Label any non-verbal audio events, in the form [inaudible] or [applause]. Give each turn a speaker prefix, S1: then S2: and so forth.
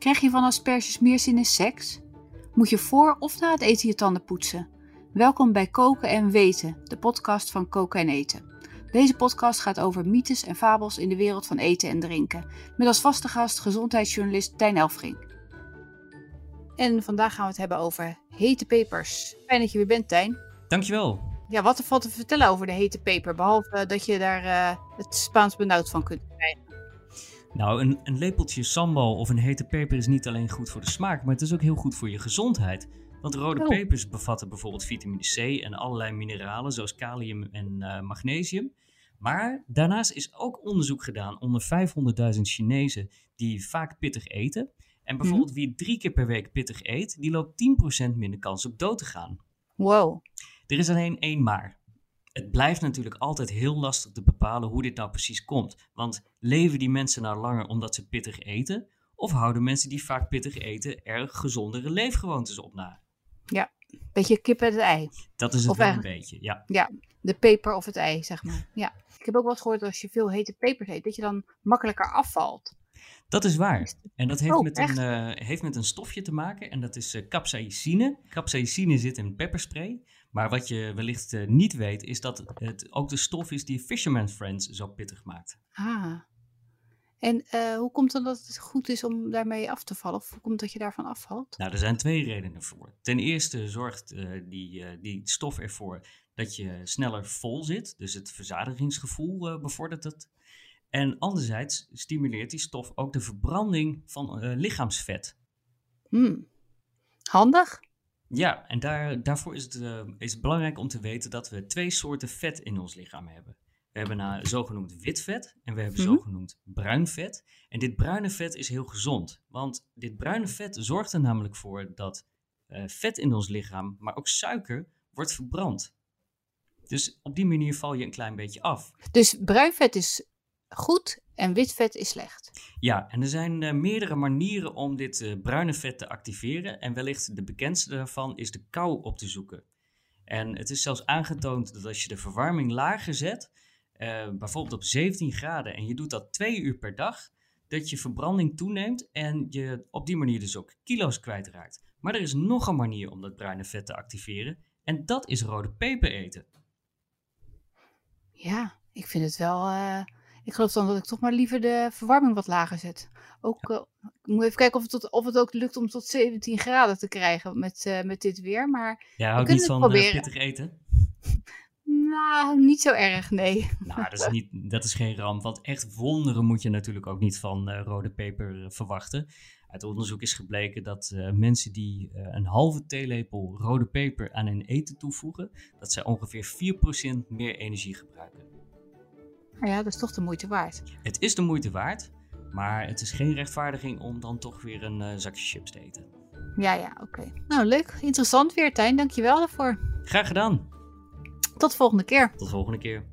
S1: Krijg je van asperges meer zin in seks? Moet je voor of na het eten je tanden poetsen? Welkom bij Koken en Weten, de podcast van Koken en Eten. Deze podcast gaat over mythes en fabels in de wereld van eten en drinken. Met als vaste gast gezondheidsjournalist Tijn Elfring. En vandaag gaan we het hebben over hete pepers. Fijn dat je weer bent, Tijn.
S2: Dankjewel.
S1: Ja, wat er valt te vertellen over de hete peper, behalve dat je daar uh, het Spaans benauwd van kunt krijgen?
S2: Nou, een, een, lepeltje sambal of een hete peper is niet alleen goed voor de smaak, maar het is ook heel goed voor je gezondheid. Want rode oh. pepers bevatten bijvoorbeeld vitamine C en allerlei mineralen zoals kalium en uh, magnesium. Maar daarnaast is ook onderzoek gedaan onder 500.000 Chinezen die vaak pittig eten. En bijvoorbeeld mm. wie drie keer per week pittig eet, die loopt 10% minder kans op dood te gaan.
S1: Wow.
S2: Er is alleen één maar. Het blijft natuurlijk altijd heel lastig te bepalen hoe dit nou precies komt. Want leven die mensen nou langer omdat ze pittig eten? Of houden mensen die vaak pittig eten er gezondere leefgewoontes op na?
S1: Ja, beetje kip en het ei.
S2: Dat is het wel een beetje, ja.
S1: Ja, de peper of het ei, zeg maar. Ja. Ik heb ook wel eens gehoord dat als je veel hete pepers eet, dat je dan makkelijker afvalt.
S2: Dat is waar. En dat heeft, oh, met een, uh, heeft met een stofje te maken en dat is uh, capsaicine. Capsaicine zit in pepperspray. Maar wat je wellicht uh, niet weet, is dat het ook de stof is die Fisherman's Friends zo pittig maakt.
S1: Ah. En hoe komt het dat het goed is om daarmee af te vallen? Of hoe komt dat je daarvan afvalt?
S2: Nou, er zijn twee redenen voor. Ten eerste zorgt die, die stof ervoor dat je sneller vol zit. Dus het verzadigingsgevoel bevordert het. En anderzijds stimuleert die stof ook de verbranding van lichaamsvet.
S1: Hmm. Handig.
S2: Ja, en daar, daarvoor is het, uh, is belangrijk om te weten dat we twee soorten vet in ons lichaam hebben. We hebben nou zogenoemd wit vet en we hebben mm zogenoemd bruin vet. En dit bruine vet is heel gezond, want dit bruine vet zorgt er namelijk voor dat uh, vet in ons lichaam, maar ook suiker, wordt verbrand. Dus op die manier val je een klein beetje af.
S1: Dus bruin vet is goed en wit vet is slecht.
S2: Ja, en er zijn uh, meerdere manieren om dit uh, bruine vet te activeren. En wellicht de bekendste daarvan is de kou op te zoeken. En het is zelfs aangetoond dat als je de verwarming lager zet, uh, bijvoorbeeld op 17 graden, en je doet dat twee uur per dag, dat je verbranding toeneemt en je op die manier dus ook kilo's kwijtraakt. Maar er is nog een manier om dat bruine vet te activeren, en dat is rode peper eten.
S1: Ja, ik vind het wel ik geloof dan dat ik toch maar liever de verwarming wat lager zet. Ook, uh, ik moet even kijken of het, tot, of het ook lukt om tot 17 graden te krijgen met, uh, met dit weer. Maar
S2: ja, houdt niet van uh, pittig eten? [laughs]
S1: Nou, niet zo erg, nee.
S2: Nou, dat is, niet, dat is geen ramp. Want echt wonderen moet je natuurlijk ook niet van rode peper verwachten. Uit onderzoek is gebleken dat mensen die een halve theelepel rode peper aan hun eten toevoegen, dat zij ongeveer 4% meer energie gebruiken.
S1: Ja, dat is toch de moeite waard.
S2: Het is de moeite waard, maar het is geen rechtvaardiging om dan toch weer een uh, zakje chips te eten.
S1: Ja, ja, oké. Nou, leuk. Interessant weer, Tijn. Dankjewel daarvoor.
S2: Graag gedaan.
S1: Tot de volgende keer.
S2: Tot de volgende keer.